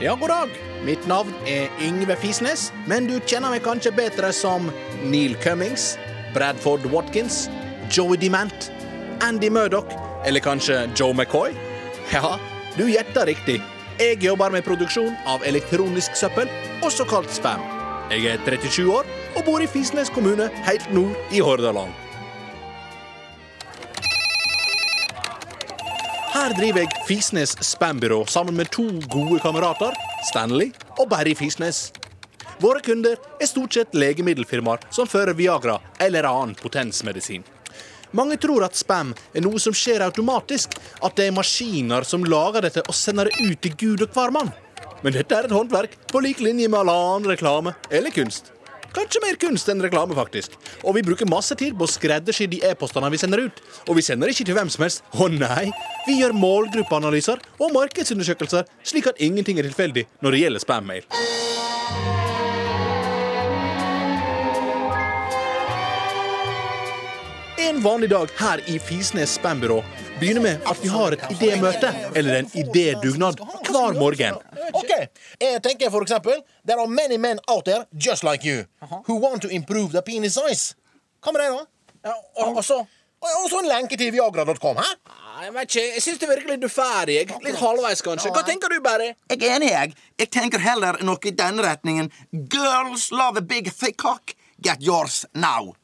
Ja, god dag. Mitt navn er Yngve Fisnes, men du kjenner meg kanskje bedre som Neil Cummings, Bradford Watkins, Joey Dement, Andy Murdoch eller kanskje Joe McCoy? Ja, du gjetta riktig. Jeg jobber med produksjon av elektronisk søppel, også kalt spam. Jeg er 37 år og bor i Fisnes kommune helt nord i Hordaland. Her driver jeg Fisnes spambyrå sammen med to gode kamerater, Stanley og Barry Fisnes. Våre kunder er stort sett legemiddelfirmaer som fører Viagra eller annen potensmedisin. Mange tror at spam er noe som skjer automatisk, at det er maskiner som lager dette og sender det ut til Gud og hvermann. Men dette er et håndverk på lik linje med all annen reklame eller kunst. Kanskje mer kunst enn reklame, faktisk. Og vi bruker masse tid på å skreddersy de e-postene vi sender ut. Og vi sender ikke til hvem som helst. Å nei! Vi gjør målgruppeanalyser og markedsundersøkelser, slik at ingenting er tilfeldig når det gjelder spam-mail. En vanlig dag her i Fisnes spambyrå begynner med at vi har et idémøte, eller en idédugnad, hver morgen. Ok, jeg tenker for eksempel There are many men out there just like you Who want to improve the penis size Hva med det da? Ja, og, og så Og så en lenke til viagra.com, hæ? Jeg vet ikke, jeg syns det virker litt uferdig. Litt halvveis, kanskje. Hva tenker du, Barry? Jeg er enig, jeg. Jeg tenker heller noe i denne retningen. Girls love a big thick cock. Get yours now.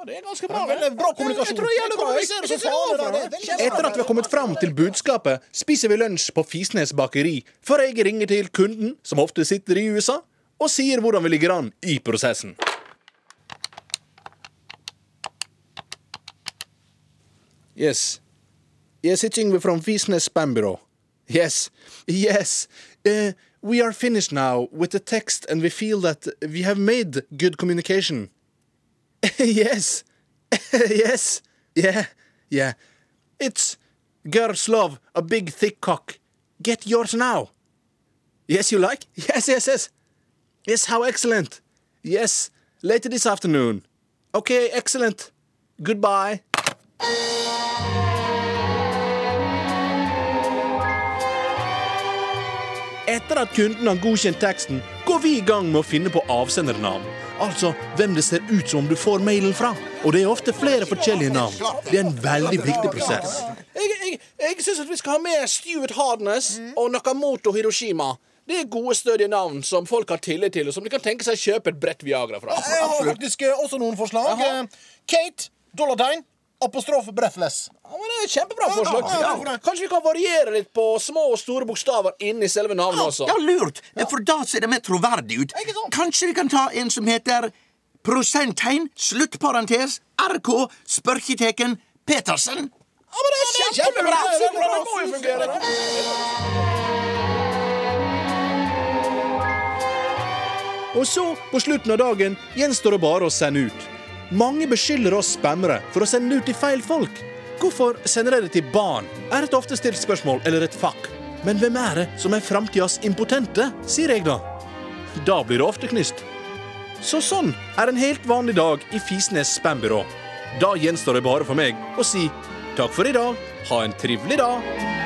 Ja, det er ganske bra. Det er bra kommunikasjon. Jeg tror bra. Jeg bra. er veldig bra. Etter at vi har kommet fram til budskapet, spiser vi lunsj på Fisnes bakeri, før jeg ringer til kunden, som ofte sitter i USA, og sier hvordan vi ligger an i prosessen. Yes. Yes, it's Yngve from Fisnes Spambyrå. Yes, yes. Uh, we are finished now with the text, and we feel that we have made good communication. yes. yes. Yeah. Yeah. It's girls love a big thick cock. Get yours now. Yes, you like? Yes, yes, yes. Yes, how excellent. Yes, later this afternoon. Okay, excellent. Goodbye. Etter at kunden har godkjent teksten, går vi i gang med å finne på avsendernavn. Altså hvem det ser ut som du får mailen fra. Og det er ofte flere forskjellige navn. Det er en veldig viktig prosess. Jeg, jeg, jeg syns vi skal ha med Stuart Hardness og Nakamoto Hiroshima. Det er gode, stødige navn som folk har tillit til, og som de kan tenke seg å kjøpe et brett Viagra fra. Jeg har faktisk også noen forslag. Jaha. Eh, Kate, dollartegn, apostrof breathless. Ja, men det er et Kjempebra forslag. ja, ja, ja. Kanskje vi kan variere litt på små og store bokstaver inni selve navnet også. Ja, lurt. For da ser det mer troverdig ut. Kanskje vi kan ta en som heter prosenttegn, sluttparentes, RK, spørketeken, Petersen. Ja, men det er er kjempebra. Det må jo fungere. Og så, på slutten av dagen, gjenstår det bare å sende ut. Mange beskylder oss spammere for å sende ut til feil folk. Hvorfor sender dere til barn? Er et ofte stilt spørsmål eller et fakk. Men hvem er det som er framtidas impotente, sier jeg da. Da blir det ofte knyst. Så sånn er en helt vanlig dag i Fisnes spambyrå. Da gjenstår det bare for meg å si takk for i dag, ha en trivelig dag.